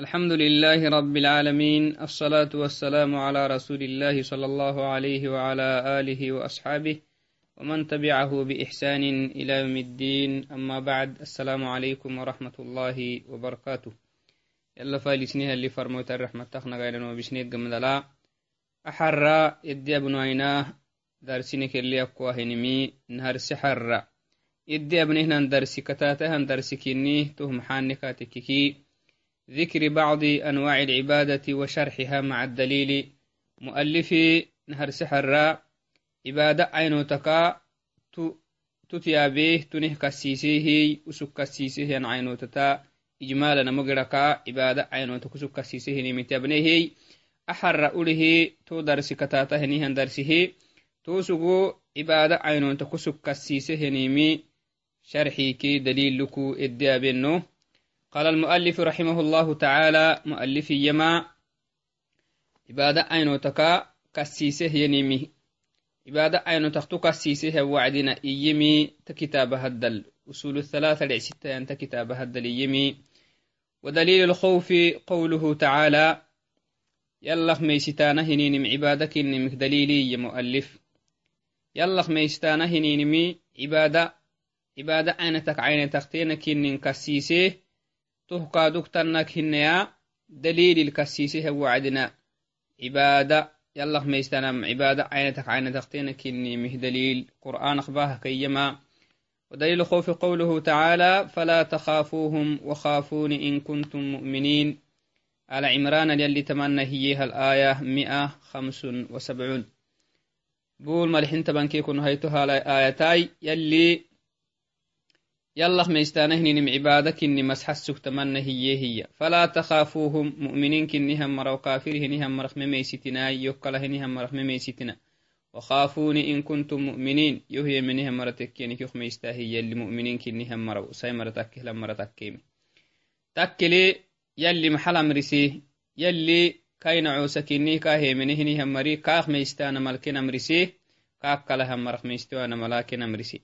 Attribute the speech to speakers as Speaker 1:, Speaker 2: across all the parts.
Speaker 1: الحمد لله رب العالمين الصلاة والسلام على رسول الله صلى الله عليه وعلى آله وأصحابه ومن تبعه بإحسان إلى يوم الدين أما بعد السلام عليكم ورحمة الله وبركاته يلا فايلسنيها اللي فرموت الرحمة تخنا غيرنا وبشنيك قمدلا أحرى يدي أبنويناه دارسينك اللي أقواه نمي نهار سحر يدي أبنهنا درسي كتاتها درسي كيني تهم حانكاتككي ذكر بعض أنواع العبادة وشرحها مع الدليل. مؤلف نهر سحر عبادة عينو تكا تتيابيه تنه كسيسيه وسك كسيسيه عينو تتا. إجمالا مقرقا عبادة عينو تكسك كسيسيه نمتابنيه أحر أوله تو درس كتاته نيهن درسه تو سقو عبادة عينو تكسك كسيسيه نيمي شرحي كي دليل لكو إديابنو قال المؤلف رحمه الله تعالى مؤلف يما عبادة أينو تكا كسيسه ينمي عبادة أينو تختو كسيسه وعدنا إيمي تكتاب هدل. أصول الثلاثة لعستة أنت كتاب هدل إيمي. ودليل الخوف قوله تعالى يلا ميستانا هنينم عبادك إنمك دليلي يا مؤلف. يلا ميستانا هنينمي عبادة عبادة أينتك عين تختينك كسيسه. تهكادوك تنك هنيا دليل الكسيسي هو عدنا. عبادة يلا ما يستنم عبادة عينتك عينتك تينك إني مه دليل. قرآن أخباه كيما. ودليل خوف قوله تعالى فلا تخافوهم وخافون إن كنتم مؤمنين. على عمران يلي تمنى هي الآية مئة خمس وسبعون. بول ملحين تبنكيكم هيتها الآيتاي يلي يلا ميستانه نم عبادك إني مسحسك تمنى هي هي. فلا تخافوهم. مؤمنين كنهم مروا كافره نهم مرخ ميستنا يوكله نهم مرخ ميستنا وخافوني إن كنتم مؤمنين. يهي منهم مرتكين كيخ ميستاهي يلي مؤمنين كنهم مروا ساي مرتك لما مرتكيم تكلي يلي محل أمرسي. يلي كاين عوسكيني كاهي منه نهم مري. كاخ ميستانا ملكين أمرسي. كاك كلهم مرخ ميستوانا ملاكين أمرسي.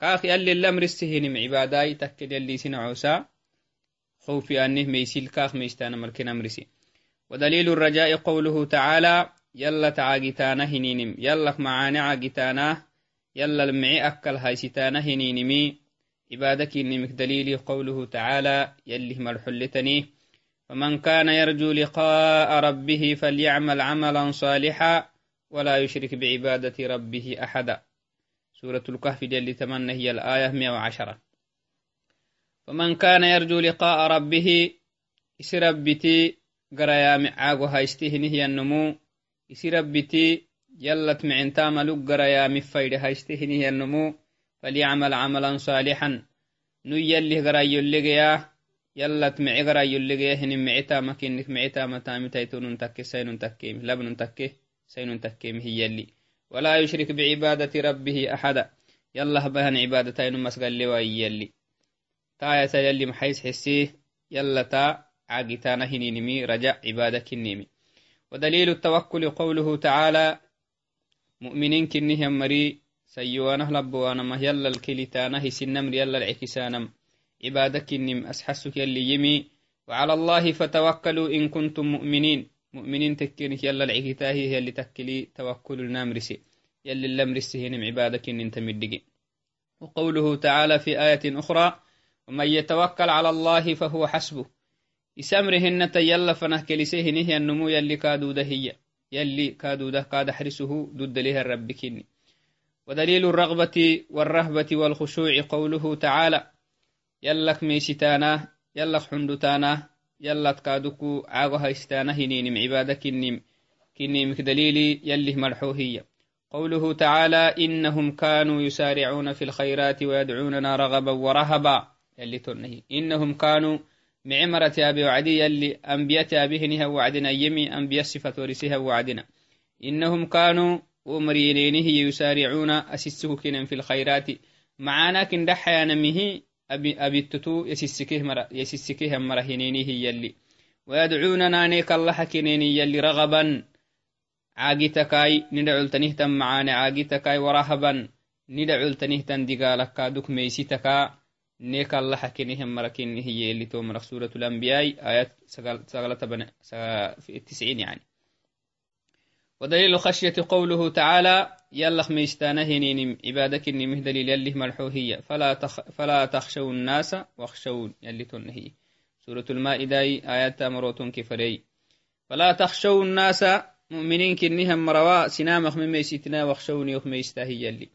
Speaker 1: كاخ يلي الأمر السهنم عباداي تكد يلي سنعوسا خوفي أنه ميسيل كاخ ميستان مركن أمرسي ودليل الرجاء قوله تعالى يلا تعاقتانا هنينم يلا معاني عاقتانا يلا المعي أكل هايستانا هنينمي عبادك إنمك دليل قوله تعالى يلي مرحلتني فمن كان يرجو لقاء ربه فليعمل عملا صالحا ولا يشرك بعبادة ربه أحدا سورة الكهف اللي تمنى هي الآية 110 فمن كان يرجو لقاء ربه يسربتي قريا معاقو هايستهنه هي النمو. يسربتي يلت معنتا ملوك قريا مفايد هايستهنه هي النمو. فليعمل عملا صالحا. نو يلي قرأي يلقيا يلت معي قرأي يلقيا هن معتا مكينك معتا متامي تيتون تكي سين تكيم لبن تكي سين تكيم هي اللي ولا يشرك بعبادة ربه أحدا. يلا بهن عبادتين مسقل لي يلي. تا يلي محيس حسيه يلا تا عاقتانا هنينمي. رجع عبادك النيمي ودليل التوكل قوله تعالى مؤمنين كنهم مري سيوانه لبوانا ما يلا الكلتانه سنمر يلا العكسانم عبادك النم أسحسك يلي يمي. وعلى الله فتوكلوا إن كنتم مؤمنين. مؤمنين تكينك يلا العكتاهي هي اللي تكلي توكل النامرسي يلي اللمرسي هنم عبادك إن انت مدقي. وقوله تعالى في آية أخرى ومن يتوكل على الله فهو حسبه. يسمرهن تيلا فنه كلسيه نهي النمو يلي كادودة هي. يلي كادودة كاد حرسه ضد لها الرب كني ودليل الرغبة والرهبة والخشوع قوله تعالى يلك ميشتانا يلك حندتانا يلا تكادوكو عاغو هايستانا هنينم عبادة كنم كنم كدليلي يلي مرحوهية قوله تعالى إنهم كانوا يسارعون في الخيرات ويدعوننا رغبا ورهبا. يلي تنهي إنهم كانوا معمرة أبي وعدي يلي أنبياء أبيه وعدنا يمي أنبياء صفة ورسها وعدنا. إنهم كانوا ومرينينه يسارعون أسسه كنا في الخيرات. معانا كن دحيا نمه مرة يسسكه مرة هنينه يلي. ويدعوننا نيك الله كنيني يلي رغبا. عاقتكاي ندعو تنهتم معاني. عاقتكاي ورهبا. ندعو تنهتن دقالك دوك ميسيتكا. نيك الله حكينهم مركين هي اللي تو مرك سورة الأنبياء. آيات سغلة بنا في التسعين يعني. ودليل خشية قوله تعالى يلا خميستانا هنين عبادك إني مهدليل يلي مرحوهية. فلا, تخ فلا تخشوا الناس واخشون يلي تنهي. سورة المائدة آيات مروتون كفري فلا تخشوا الناس مؤمنين كنهم مروا سنامخ من ميسيتنا واخشوني يخميستاهي يلي.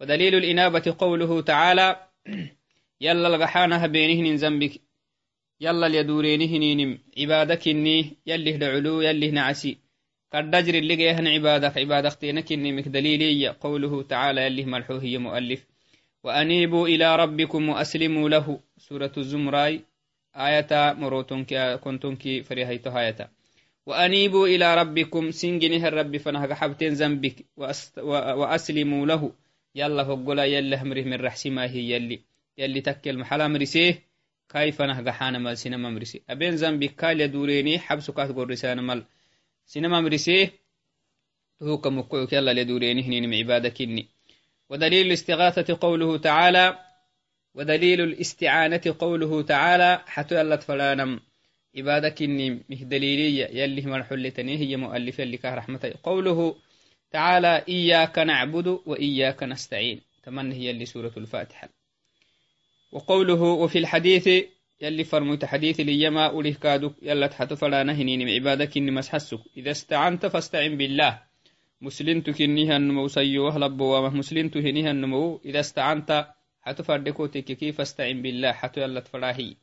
Speaker 1: ودليل الإنابة قوله تعالى يلا لغحانها بينهن ذنبك يلا اليدورينهن عبادك إني يلي دعلو يلي نعسي كالدجر اللي جيهن عبادك عبادك تينك إني مكدليلي قوله تعالى يلي ملحوه هي مؤلف. وأنيبوا إلى ربكم وأسلموا له. سورة الزمراي آية مروتنك كنتنك فريهيت آية. وأنيبوا إلى ربكم سنجنه الرب فنهج حبتين ذنبك وأسلموا له. يلا فقلا يلا همره من رحسي ما هي يلي. يلي تكل محلا مرسيه. كيف نهج حانا مال سينما مرسي. أبين ذنبك كال يدوريني حبسك قرسان مال. سينما مرسيه هو كمكوك يلا لدوريني هنين عبادك إني ودليل الاستغاثة قوله تعالى ودليل الاستعانة قوله تعالى حتى يلا فلانم عبادك إني مه دليلية يلي مرحلتني هي مؤلفة كه رحمته قوله تعالى إياك نعبد وإياك نستعين. تمنى هي اللي سورة الفاتحة. وقوله وفي الحديث يلي فرموت حديث ليما أوليه كادوك يلا تحت فلا نهنيني عبادك إني مسحسك إذا استعنت فاستعن بالله. مسلمت كنيها النمو سيوه لبوا مسلمت هنيها النمو إذا استعنت حتى فردكو تككي فاستعن بالله. حتى يلا تفراهي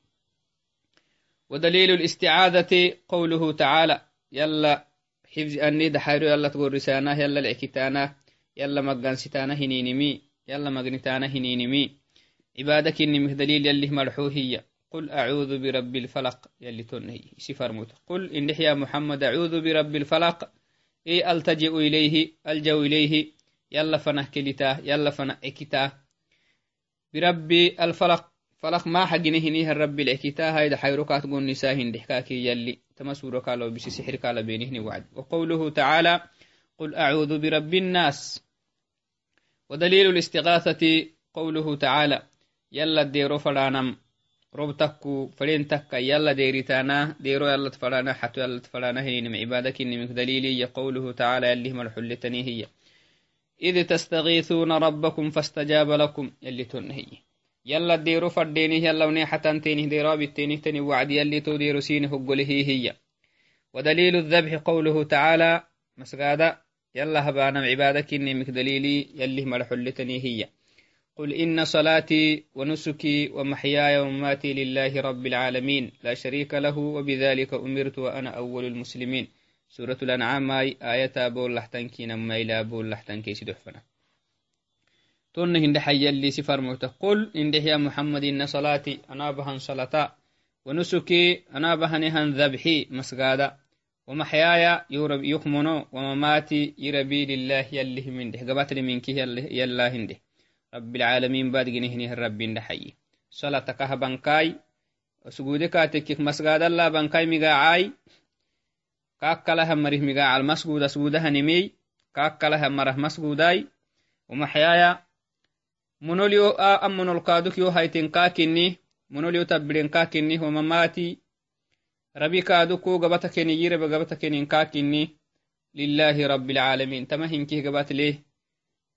Speaker 1: ودليل الاستعاذة قوله تعالى. يلا حفظ أني دحيرو يلا تقول رسانة يلا العكتانة يلا مقانستانة هنينمي يلا مقنتانة هنينمي عبادك إني مهدليل يلي مرحوهية قل أعوذ برب الفلق يلي تنهي سفر موت. قل إن يا محمد أعوذ برب الفلق إي ألتجئ إليه ألجأ إليه يلا فنه كلتا يلا فنه إكتا برب الفلق فلق ما حقنه نيه الرب الإكتا هيدا حيركات قول نساهن دحكاكي يلي تمسور قالوا بس سحر قال بينهن وعد. وقوله تعالى قل أعوذ برب الناس. ودليل الاستغاثة قوله تعالى يلا ديرو فلانم rob takku faren takka yalla deeritana deero yallat fadhana xato yallat fadhana hinim cibaadakinimik daliliya qawluhu taala yallih malxulletani hiya إذ تستغيثون ربكم فاستجاب لكم يلي تنهي يلا ديرو فردينه يلا وني حتى تينه ديرا بالتينه تني وعد يلي تو ديرو سينه قله هي ودليل الذبح قوله تعالى مسقادا يلا هبانا عبادك إني مك دليلي يلي ملحلتني هي. قل إن صلاتي ونسكي ومحياي ومماتي لله رب العالمين لا شريك له وبذلك أمرت وأنا أول المسلمين. سورة الأنعام آي آية بول نما إلى بول لحتنكي سدحفنا تونه إن حي اللي سفر موته قل إن يا محمد إن صلاتي أنا بهن صلاة ونسكي أنا بهنهن ذبحي مسقادا ومحياي يرب يخمنو ومماتي يربي لله يلي من ده قبات منك يلا هنده. رب العالمين بعد جنهنه الرب نحيي صلاة كه بنكاي سجودك كاتك مسجد الله بنكاي مجاعي كاكلها مريه مجاع المسجود سجودها نمي كاكلها مره مسجوداي ومحيايا منوليو أمن القادك يو هايتين كاكني منوليو تبلين كاكني ومماتي ربي كادوكو قبتكني يرب قبتكني كاكني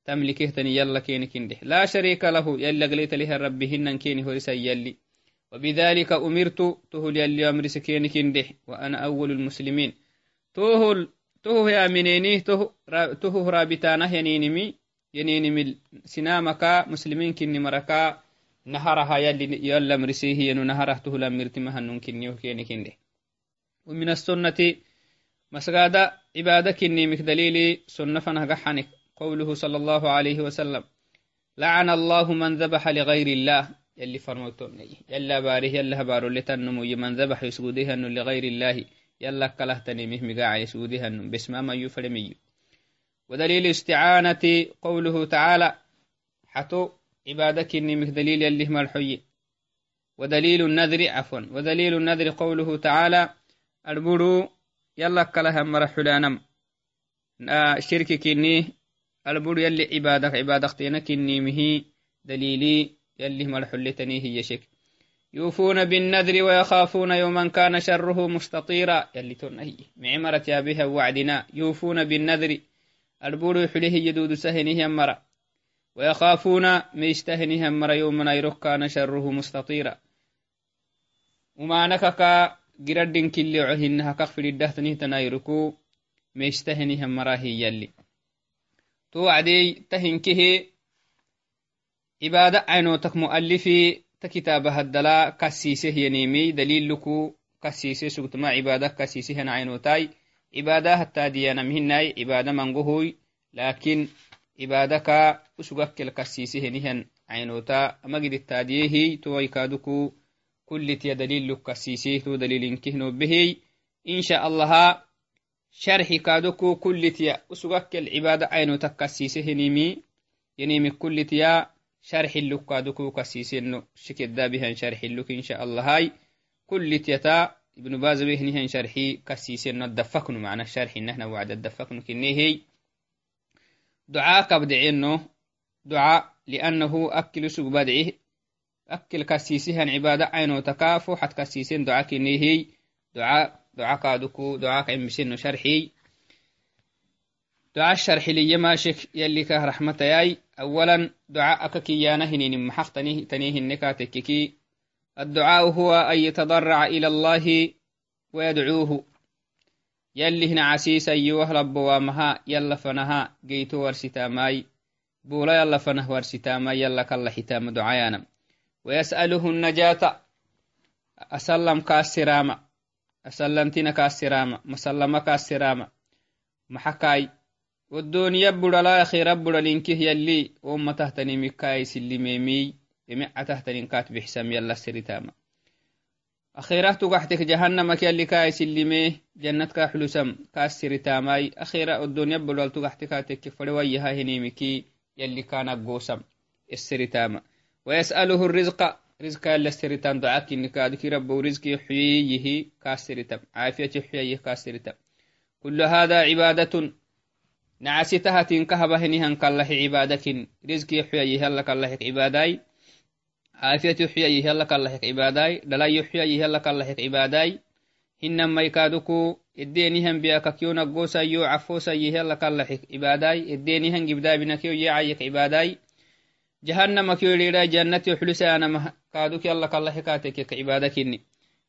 Speaker 1: لله رب العالمين تمهن كيه قبات ليه تملكه تني يلا كيني كنده لا شريك له يلا قليت له ربي هنن كيني هو يلي. وبذلك أمرت تهل يلي أمر سكيني كنده وأنا أول المسلمين. تهل تهو يا منيني تهو رابطانه ينينمي ينينمي سنامكا مسلمين كني مركا نهرها يلي يلا مرسيه ينو نهره تهل أمرتمها نن كني كيني كنده ومن السنة مسغادة عبادة كني مكدليلي سنة فنهجحنك قوله صلى الله عليه وسلم لعن الله من ذبح لغير الله. يلي فرموتوني يلا باره يلا بارو لتنمو من ذبح يسوديها لغير الله يلا كلهتني مه مقاع يسوديها باسم ما يفرمي ودليل استعانة قوله تعالى حتو عبادك إني دليل يلي مرحي ودليل النذر عفوا ودليل النذر قوله تعالى البرو يلا كلها مرحلانم شركك إني البر يلي عبادك عبادك تينك النيمه دليلي يلي مرحلتني هي شك. يوفون بالنذر ويخافون يوما كان شره مستطيرا. يلي تنهي معمرة يا بها وعدنا. يوفون بالنذر. البور يحليه يدود سهنه مرة. ويخافون ميستهنه مرة يوما يرك كان شره مستطيرا. وما نكك جردن كل عهنها كفر الدهتنه تنايركو ميستهنه مرة هي يلي. to wacdey ta hinkehe cibaada aynotak mu'alifi ta kitaaba haddala kassiiseh yenimi daliiluku kassiise sugtama cibaada kassiisehen aynotai cibaada hatta diyanamhinai cibaada mangohoy laakin cibaadaka usugakkel kassiisehenihen aynota amagidittaadiyehiy towaikaaduku kulitiya daliiluk kassiiseh to daliilinkehno behey insha allaha شرحي كادوكو كل تيا أسوغك العبادة عينوتا كسيسه نيمي. ينيمي كل تيا شرح اللك كادوكو كسيسنو. شكدا بهن شرح اللك إن شاء الله. هاي كل تيتا ابن باز بهنهن شرحي كسيسنو. الدفكن معنى الشرح إنهنا وعد الدفكن كنيه دعاء كبدعينو دعاء لأنه أكل سوق بدعيه أكل كسيسهن عبادة عينو تكافو. حت كسيسين دعاء كنيه دعاء دعاء كادوكو دعاء كعمسنو شرحي. دعاء الشرح لي ماشك يلي كه رحمة ياي. أولا دعاء أككيانا هنين محق تنيه النكاتككي الدعاء هو أن يتضرع إلى الله ويدعوه. يلي هنا عسيس أيوه رب وامها يلا فنها جيتو ورستاماي بولا يلا فنه ورستاماي يلا كلا حتام دعايانا. ويسأله النجاة أسلم كاسرامة كاسرامة محكاي. والدنيا بدلا أخيرا بدلا لينكه يلي وما تهتني مكاي سلميمي يمع تهتني كات بحسام يلا سرتاما أخيرا تقحتك جهنم يلي كاي سلمي جنتك حلسم كاس سرتاماي أخيرا الدنيا بدلا تقحتك تك فلويها هنيمكي يلي كان قوسم السرتاما ويسأله الرزق رزق يلا السرتام دعاك إنك أدك رب ورزق يحييه كاس سرتام عافية يحييه كاس سرتام كل هذا عبادة. نعسيتها تنكهب هنيهن كالله عبادك رزقي حيي هلا كالله عباداي. عافية حيي هلا كالله عباداي دلاي حيي هلا كالله عباداي. هنما يكادوكو الدينيهن بياككيون قوسا يو عفوسا يهلا كالله كادوك يلا كالله كاتك عبادكني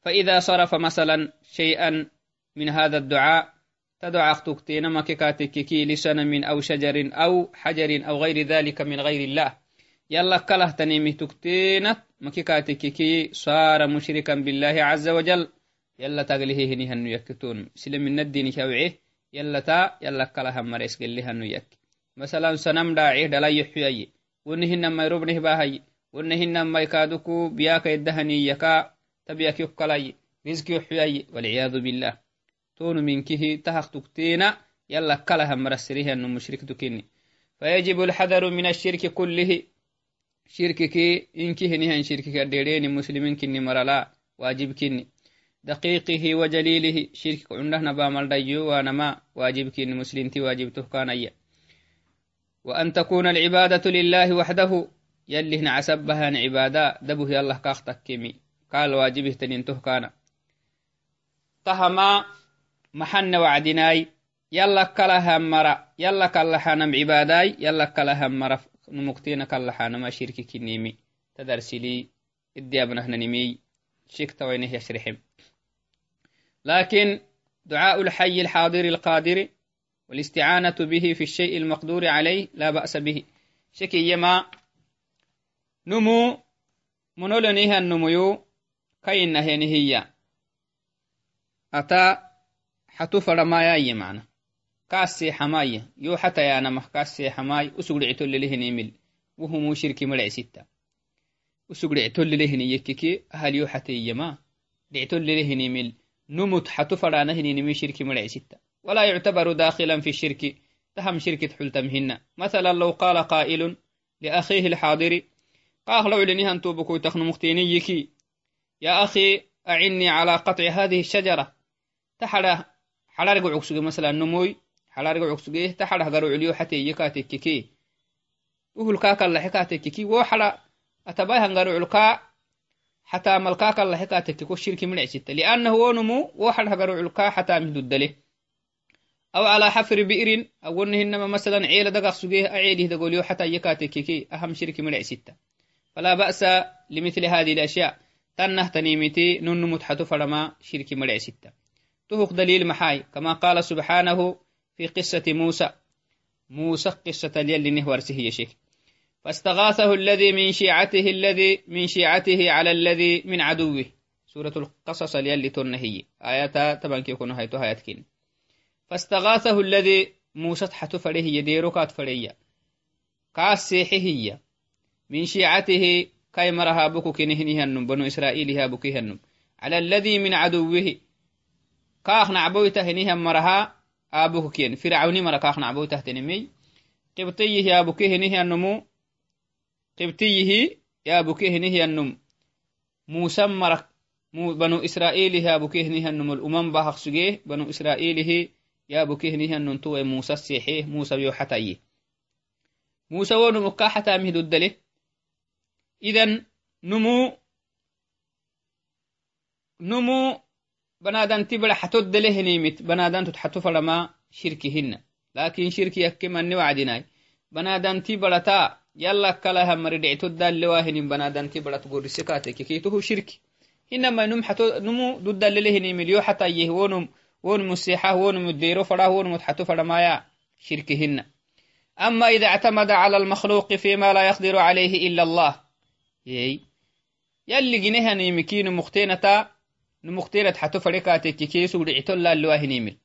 Speaker 1: فإذا صرف مثلا شيئا من هذا الدعاء تدعى أختكتين ما ككاتككي لسنم أو شجر أو حجر أو غير ذلك من غير الله. يلا كله تنيمي تكتينت ما ككاتككي صار مشركا بالله عز وجل. يلا تغليه هني هنو يكتون. سلم من الدين شوعيه يلا تا يلا كله مريس قل هنو يك. مثلا سنم داعيه دلا يحيي ونهن ما يربنه باهي. ونهن ما يكادوكو بياك يدهني يكا تبيك يكلاي رزق يحيي والعياذ بالله. تون منكه تهق تكتينا يلا كلها مرسريه أنه مشرك تكيني فيجب الحذر من الشرك كله. شركك إنكه نهن شركك الديرين مسلمين كني مرلا واجب كني. دقيقه وجليله شرك عنده نبا ملديو ونما واجب كني مسلمتي واجب تهكان أي وأن تكون العبادة لله وحده يلي هنا عسبها عبادة دبه يالله كاختك كمي قال واجبه تنين تهكان تهما محن وعدناي يلا كلها مرة يلا كلها نم عباداي يلا كلها مرة نمكتين كلها نما شركي كنيمي. تدرسلي إدي أبنه نمي شك توينه يشرحم. لكن دعاء الحي الحاضر القادر والاستعانة به في الشيء المقدور عليه لا بأس به. شكي يما نمو منولنيها النمو كاين هي أتا حتو فرمايا معنا كاسي حماية يو حتى يا نمح كاسي حماي أسوق عتول لهن يمل وهم شركي ملع ستة أسوق عتول لهن يككي هل يو حتى يما عتول لهن يمل نمت حتو فرانه نمي شركي ملع ستة ولا يعتبر داخلا في الشرك تهم شركة حلتمهن مثلا لو قال قائل لأخيه الحاضر قاه لو لنها توبكو تخن مختينيكي يا أخي أعني على قطع هذه الشجرة تحرى حلارق عكسوغي مثلا نموي حلارق عكسوغي تحرى غرو عليو حتى يكاتككي وهل كاكا لحكاتككي وحلا أتباي هنغرعلكا حتى ملكاك الله حكا تككو الشرك من عسيت لأنه ونمو وحد هنغرعلكا حتى مهدود له أو على حفر بئر أو إنما مثلا عيلة دقق سجيه أعيده دقوليو حتى يكاتككي أهم شرك من عسيت فلا بأس لمثل هذه الأشياء. تنه تنيمتي نن متحت فرما شرك مرع ستة. تهق دليل محاي. كما قال سبحانه في قصة موسى. موسى قصة اليل نهورسه يا شيخ. فاستغاثه الذي من شيعته الذي من شيعته على الذي من عدوه. سورة القصص اليل تنهي آياتا طبعا كيكون هايتو هايتكين فاستغاثه الذي موسى تحت فريه يديرو كات فريه. كاس هي. من شيعته كاي مرها بكو كنهنه النم بنو إسرائيل هابكي النم على الذي من عدوه كاخ نعبويته هنيها مرها آبوكو كين فرعوني مرا كاخ نعبويته تنمي. قبطيه يا بكيه هنيه النمو قبطيه يا بكيه هنيه النم موسى مرك بنو إسرائيل يا بكيه هنيه النم الأمم باخ سجيه بنو إسرائيل يا بكيه هنيه النم تو موسى السيحيه موسى بيوحتايه موسى ونمو كاحتا مهدو الدليه إذا نمو نمو بنادان تبلا حتود له نيمت بنادان تتحتو فلما شركهن. لكن شركي يكما نوعدناي بنادان تبلا تا يلا كلاها مريد عتود دال لواهن بنادان تبلا تقول رسكاتك. كيتوه شركي. إنما نم حتو نمو ضد الله هني مليو حتى يهون ون مسيحة ون مديرو فلا ون متحتو فلا مايا شركهن. أما إذا اعتمد على المخلوق فيما لا يقدر عليه إلا الله y yalliginehanimikii numuktenata numuktenat xato fare katekki keesug dhicitolaalloahinimil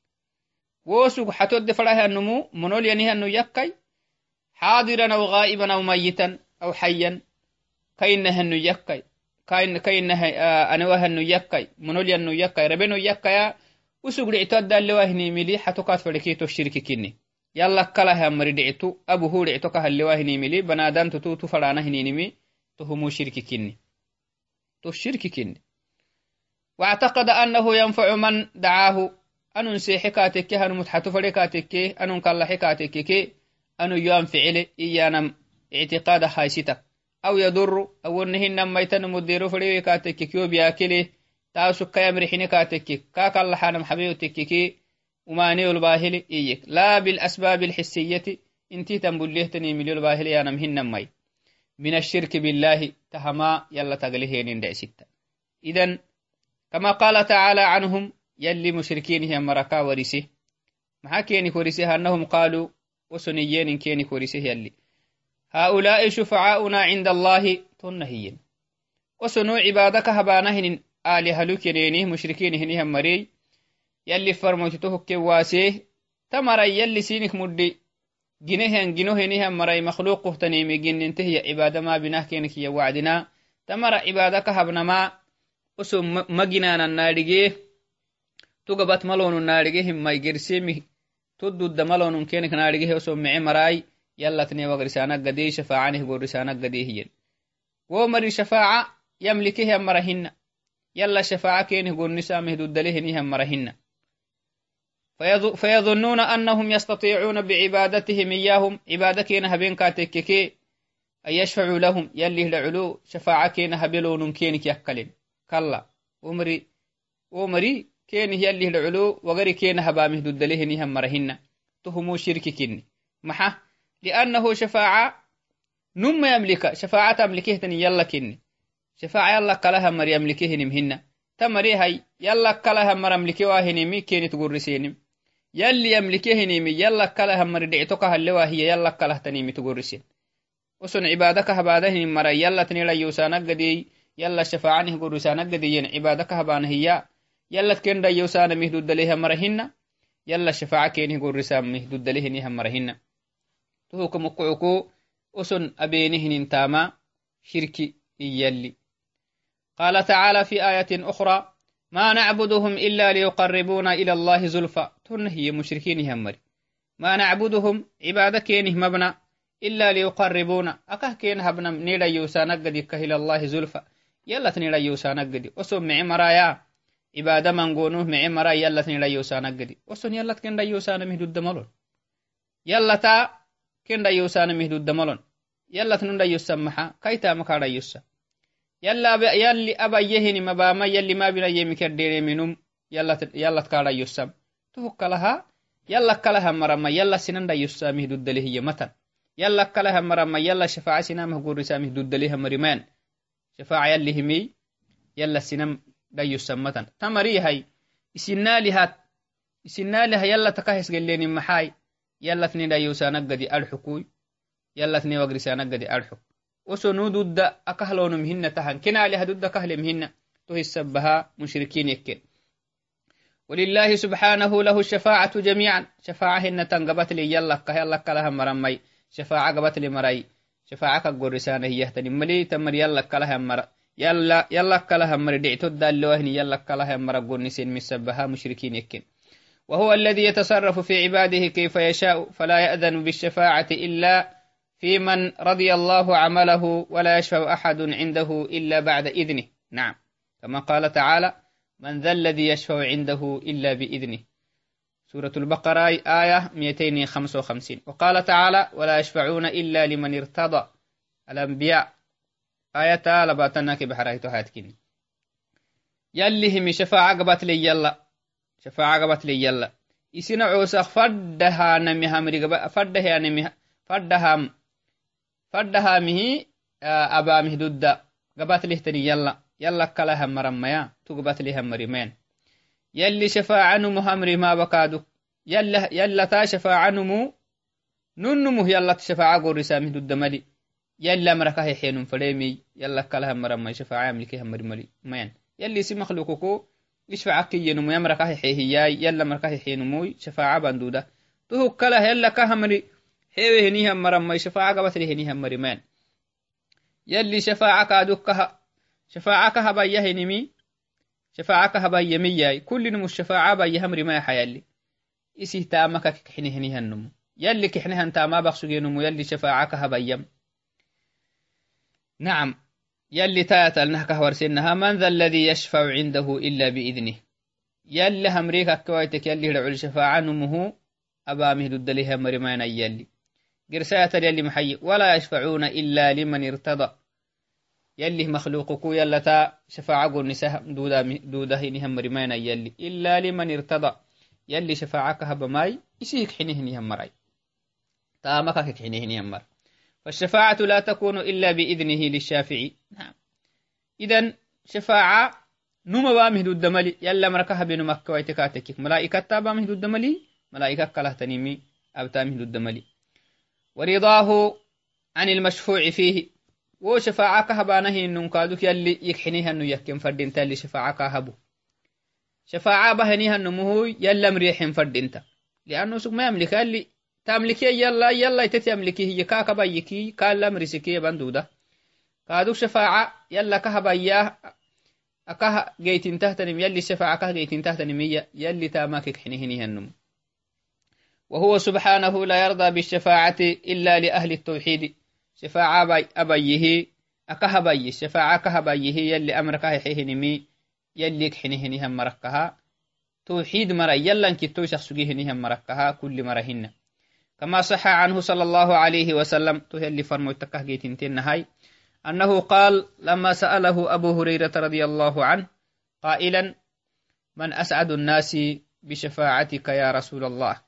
Speaker 1: wosug xatodde farahanumu monolyanihannu yakkay xaadiran aw ghaa'iban aw mayitan aw xayan kainahanu yakkay anawahannu yakkay monolyannu yakkay rabenu yakkaya usug dhicito addaallewahinimili xato kaat farekeeto shirki kinni. Yalla kalahamari dhictu abuhu dhicto kahallewahinimili banaadan faraanahininimi تهمو شرك كني. تو الشرك كني. واعتقد أنه ينفع من دعاه. أنو سيحكاتك أنو متحتو فريكاتك أنو كالحكاتك أنو ينفعل إيانا اعتقاد خايستك أو يضر أو أنهن ميتن مدير فريكاتك كيو بياكله تاسو كيام رحنكاتك كاك الله حانم حبيبتك وماني الباهل إيك. لا بالأسباب الحسية إنتي تنبليه تني مليو الباهل يا نمهن من الشرك بالله تهما يلا تقلهين دع ستة. إذن كما قال تعالى عنهم يلي مشركين هي مركا ورسه ما كيني كورسه أنهم قالوا وسنيين كيني كورسه يلي. هؤلاء شفعاؤنا عند الله تنهين وسنو عبادك هبانهن آلهة لكنينه مشركين هنهم مري يلي فرموتته كواسيه تمر يلي سينك مدي. ginehan ginohenihan maray makhluquhtanimi ginnintehiya cibaadama binahkenkiya wacdina tamara cibaada ka habnamaa oso maginaanan naadhigee tugabat malonu naadhigehin may gersemi tududda malonun kenik naadhigehe oso mece maraay yalatnewag risaanagadee shafaacaneh go risaanagadeehiyen wo mari shafaaca yamlikehan marahina yalla shafaaca kenih gonnisameh mara marahina فيظنون أنهم يستطيعون بعبادتهم إياهم. عبادة كينا هبين كاتككي أن يشفعوا لهم. يلي لعلو شفاعة كينا هبلون كينك يكلين كلا. ومري ومري كين يلي لعلو وغري كينا هبامه ددليه نهم مرهن. تهمو شرك كيني محا. لأنه شفاعة نم يملك. شفاعة أملكه تني يلا كيني شفاعة يلا كلها مر يملكه نمهن. تمري هاي. يلا كلها مر أملكه واهنمي كيني تقرسينم يلي يملكهنيمي يلا كله مر دعتك هلوا هي يلا كله تنيمي تقرسين وسن عبادك هباده مر يلا تنيلا يوسانك قدي يلا شفاعنه قرسانك قدي عبادك هبان هي. يلا تكن يوسان مهدود لها مرهن. يلا شفاعة كينه قرسان مهدود لهنها مرهن. تهوكم قال تعالى في آية أخرى ما نعبدهم إلا ليقربونا إلى الله زلفى. تنهي مشركين همري ما نعبدهم عبادة كينه مبنى إلا ليقربونا أكه كين هبنا نيدا يوسانا قد إلى الله زلفى يلا تنيدا يوسانا قد وسو معي مرايا عبادة من قونوه معي مرايا يلا تنيدا يوسانا قد وسو يلا تكين دا يوسانا مهدود دمالون يلا تا كين دا يوسانا مهدود دمالون يلا تنون يسا محا كيتا مكا يسا يلا يلي أبا يهني مباما يلي ما بنا يمكر ديري منهم يلا يلا تكارا يسا tuhukkalaha yallakalaha marama yalla sinanda yusamih duddalihiya matan. Yallakalaha marama yalla shafaca sinamah gurisamih duddaliha marimayan. Shafaca yallihimi yalla sinam dayusan matan. Tamariyahay isinaalihat isinaaliha yalla takahesgeleni maxaay yallatni dayusanagadi adxukuy yallatni wagrisanagadi adxuk osonu dudda akahlonum hina tahan kinaaliha dudda kahlem hina to hisabaha mushrikin yeke ولله سبحانه له الشفاعة جميعا. شفاعة هن تنقبت لي. يلا يلا كلها مرمي. شفاعة قبت لي مري. شفاعة كقرسانة هي يهتني ملي تمر يلا كلها مر. يلا يلا كلها مر. دعتو دالوهني يلا كلها مر. قرنسين مسبها مشركين يكن. وهو الذي يتصرف في عباده كيف يشاء فلا يأذن بالشفاعة إلا في من رضي الله عمله ولا يشفع أحد عنده إلا بعد إذنه. نعم. كما قال تعالى من ذا الذي يشفع عنده إلا بإذنه. سورة البقرة آية 255 وقال تعالى ولا يشفعون إلا لمن ارتضى. الأنبياء آية لباتناك بحرايتو هاتكين يلي هم شفاعة قبت لي يلا. شفاعة قبت لي يلا. إسنا عوسخ فردها نمي همري فردها نمي فردها فردها مه أبا مهدود قبت له تني يلا. يلا كلها مرميا تقبت لها مريمين يلي شفاعة نمو همري ما بكادو. يلا يلا تا شفاعة نمو ننمو يلا تشفاعة قول رسامي دود ملي. يلا مركه حين فريمي يلا كلها مرمى شفاعة ملكي همري ملي مين. يلي سي مخلوقكو يشفع كي ينمو يمركه حيه يلا مركه حينمو شفاعة بندودة تو كلا يلا كهمري حيوه هنيها مرمى شفاعة قبت لي هنيها مري مين. يلي شفاعة كادوكها شفاعة كهبا يهنمي شفاعة هبا يمياي كل نمو الشفاعة با يهمري ما حيالي إسي تامك كحني هني هنمو يلي كحني هنتا ما بخسو نمو يلي شفاعة هبا يم نعم. يلي تايت النهك ورسنها من ذا الذي يشفع عنده إلا بإذنه؟ يلي همريك كويتك يلي رعول شفاعة نمه. أبا مهد الدليها مرمان يلي. قرساية يلي محي ولا يشفعون إلا لمن ارتضى. يلي مخلوقكو تا شفاعة نساء دودا دودا هنهم مرمانا يلي. إلا لمن ارتضى. يلي شفاعة هب ماي يسيك حينه هم مراي تامك حينه هم مر فالشفاعة لا تكون إلا بإذنه للشافعي. نعم. إذن شفاعة نوم بامه دود ملي يلا مركها بين مكة ويتكاتك ملائكة تابامه دود ملي ملائكة كله تنيمي أبتامه دود ملي ورضاه عن المشفوع فيه. وشفاعك هبانه إنن كادوك يلي يكحنيها إنه يكيم فردين تالي شفاعك هبو شفاعة بهنيها إنه مهو يلا مريح فردين لأنه سوك ما يملك يلي تملكي يلا يلا يتتي أملكيه يكا كبا يكي كالا مرسكي بندودة كادوك شفاعة يلا كهبا إياه أكاها جيتين تهتنم يلي شفاعة كه جيتين تهتنم يلي تاماك يكحنيه نيها النمو وهو سبحانه لا يرضى بالشفاعة إلا لأهل التوحيد شفاعة أبيه أكهبي شفاعة كهبيه يلي أمرك حيهنمي يلي كحنهنها مركها. توحيد مرة يلا انكتو شخصيهنها مركها كل مرهن. كما صح عنه صلى الله عليه وسلم تهلي فرمو التكه جيتنتين هاي أنه قال لما سأله أبو هريرة رضي الله عنه قائلا من أسعد الناس بشفاعتك يا رسول الله؟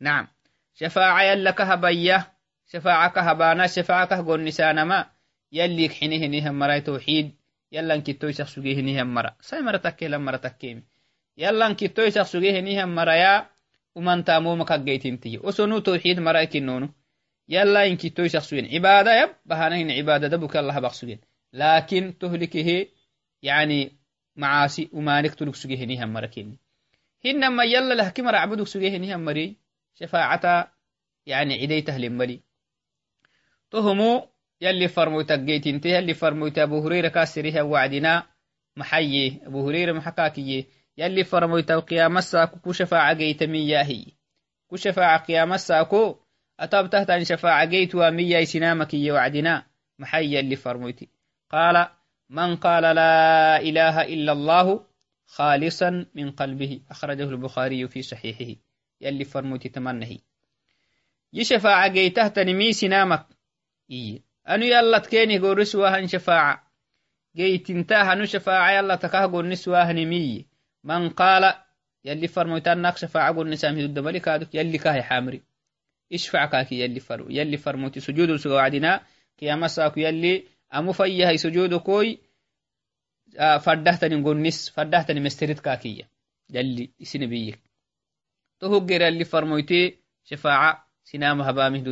Speaker 1: نعم. شفاعة يلا كهبيه شفاعك هبانا شفاعك قول نسانما يلي حينه نهم مرا توحيد. يلا انكتو شخص سجيه نهم مرا. ساي مرا تكي لما مرا تكيم يلا انكتو شخص سجيه نهم مرا يا. ومن تامو مكا جيتين تي. وسنو توحيد مرا كنونو يلا انكتو شخص سجين عبادة يب. بهانهن عبادة دبك الله بقسجين لكن تهلكه يعني معاصي ومالك تلك سجيه نهم مرا كني هنما يلا لهكي مرا عبدك سجيه نهم مري شفاعة يعني عديته لملي تهمو يلي فرموت جيتين تي يلي فرموت أبو هريرة كاسرها وعدنا محيي. أبو هريرة محكاكي يلي فرموت قيام الساكو كشفاعة جيت مياهي كشفاعة قيام الساكو أتاب تحت أن شفاعة جيت ومياي سنامك وعدنا محيي يلي فرموتي. قال من قال لا إله إلا الله خالصا من قلبه. أخرجه البخاري في صحيحه. يلي فرموتي تمنهي. يشفاعة جيته تنمي سنامك. Anu yallat kenih goriswahan shafaaca geytinta hanu shafaaca yallataka goniswahanimiye man qaala yalli farmoytanak shafaaca gonisamhidudamali kaaduk yalli kahe xamri ishfac kaaki yalli farmo yalli farmoti sujudu suga wacdina kiyamasaku yalli amu fayyahay sujudu koy faddahtani gonnis faddahtani mesterit kaakiya yalli isine biyyek to hugger yalli farmoyte shafaaca sinama habamih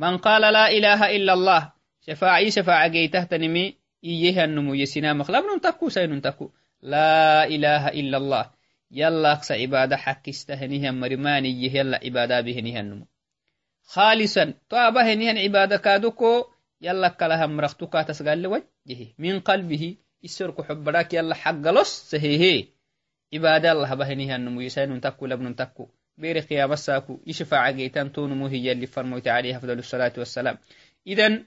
Speaker 1: من قال لا إله إلا الله شفاعي شفاعة جيته تنمي إيه النمو يسنا مخلاب ننتكو سينتكو لا إله إلا الله. يلا أقصى عبادة حق استهنيها مرمان إيه يلا عبادة بهنيها النمو. خالصا. طابه نيها عبادة كادوكو. يلا كلها مرختوكا تسقال لوجهه من قلبه. السرق حب راك يلا حق لص. سهيه. عبادة الله بهنيها النمو. يسنا ننتكو لابن ننتكو qalbihi isorku xobbadak yalla xaggalos sahehe cibaada allah abahenihannumu yesaynun takku labnun takku bere qiyamasaku ishafaaca geytan tonumu hiyalli farmoyte alayhi afdal salatu wassalam idan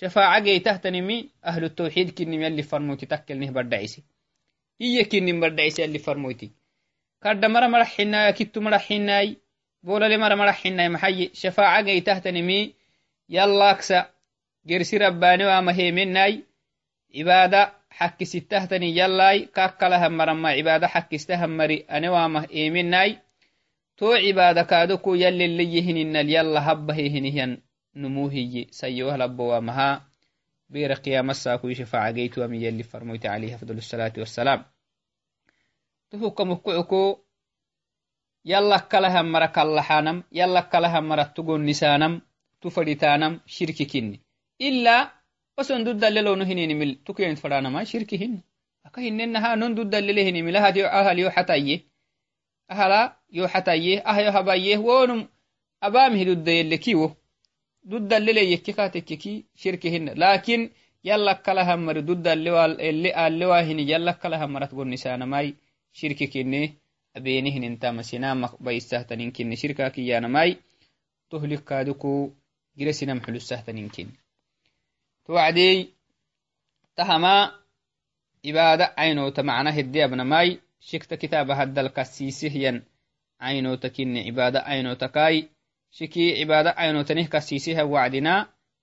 Speaker 1: shafaaca geytahtanimi ahlu tawxiid kinim yalli farmoyti takkelnih baddacisi iya kinim baddacisi yalli farmoyti kadda mara maraxinaya kittu maraxinay bolale mara maraxinay maxaye shafaaca geytahtanimi yallaksa gersi rabbaani wama hemenay cibaada xakkisittahtani yallay kakkalahan marama cibaada xakkistahan mari ane wama emenay to cibaada kaadoko yalleleyehininal yalla habbahehinihyan numuhiye sayyowahalabbowamaha bera qiyamasakuyi shafaaca geytuwami yalli farmoyte alayhi afdal salatu wassalam tuhukamukucuko yallakalahan mara kallaxanam yallakalahan mara tugonnisanam tufaditanam shirki kinni illa oson duddalelonu hininimil tukenit fadanama shirki hinni aka hinnenaha non duddalele hinimil ahal yo xataye ahala yo xataye ah yo habaye wonum abamihi duddayelle kiwo duddalele yekke katekkeki shirki hinna lakin yallakalahan mari duddalele alewa hini yallakalahan marat gonnisanamai shirki kinne abenihninintama sinamak baisahtanin kinne shirka kiyanamai tohlikkaduku gire sinam xulusahtanin kinne to wacdey tahama ibada ainota macna hedde abnamai shikta kitaba haddalka siisihyan ainota kinne ibada ainotakai shiki ibada ainotanih kasiisiha wacdina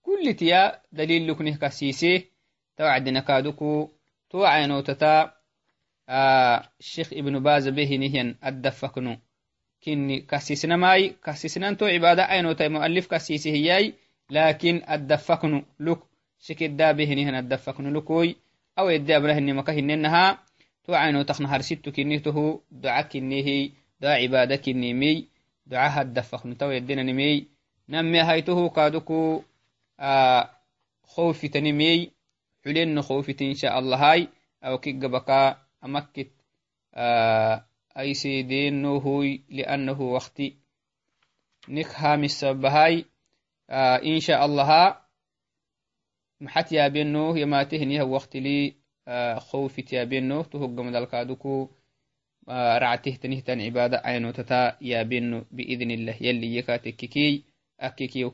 Speaker 1: kullitiya daliluknih kasiisih ta wacdina kaduku to ainotata sheikh ibnu baza behinihyan addafaknu kinni kasisnamai kasisnanto ibada ainota mualif kasisihiyai lakin addafaknu luk shikidda behinihan addafaknu lukoy awedde abnahinimaka hinenaha to ainotakna harsittu kinnihtohu duca kinnihi duca ibada kinnimiy duca haddafaknu taweddenanimiy namme haytohu kaduku خوفتنمي حلين خوفت إن شاء الله أو كيقبكا أمكت آه أي سيدين هوي لأنه وقتي نكها مسبهاي آه إن شاء الله محت يا بنو يما تهني وقت لي آه خوفت يا بنو تهجم دالكادوكو آه رعته تنهتن عبادة عينو تتا يا بنو بإذن الله. يلي يكاتككي أكيكي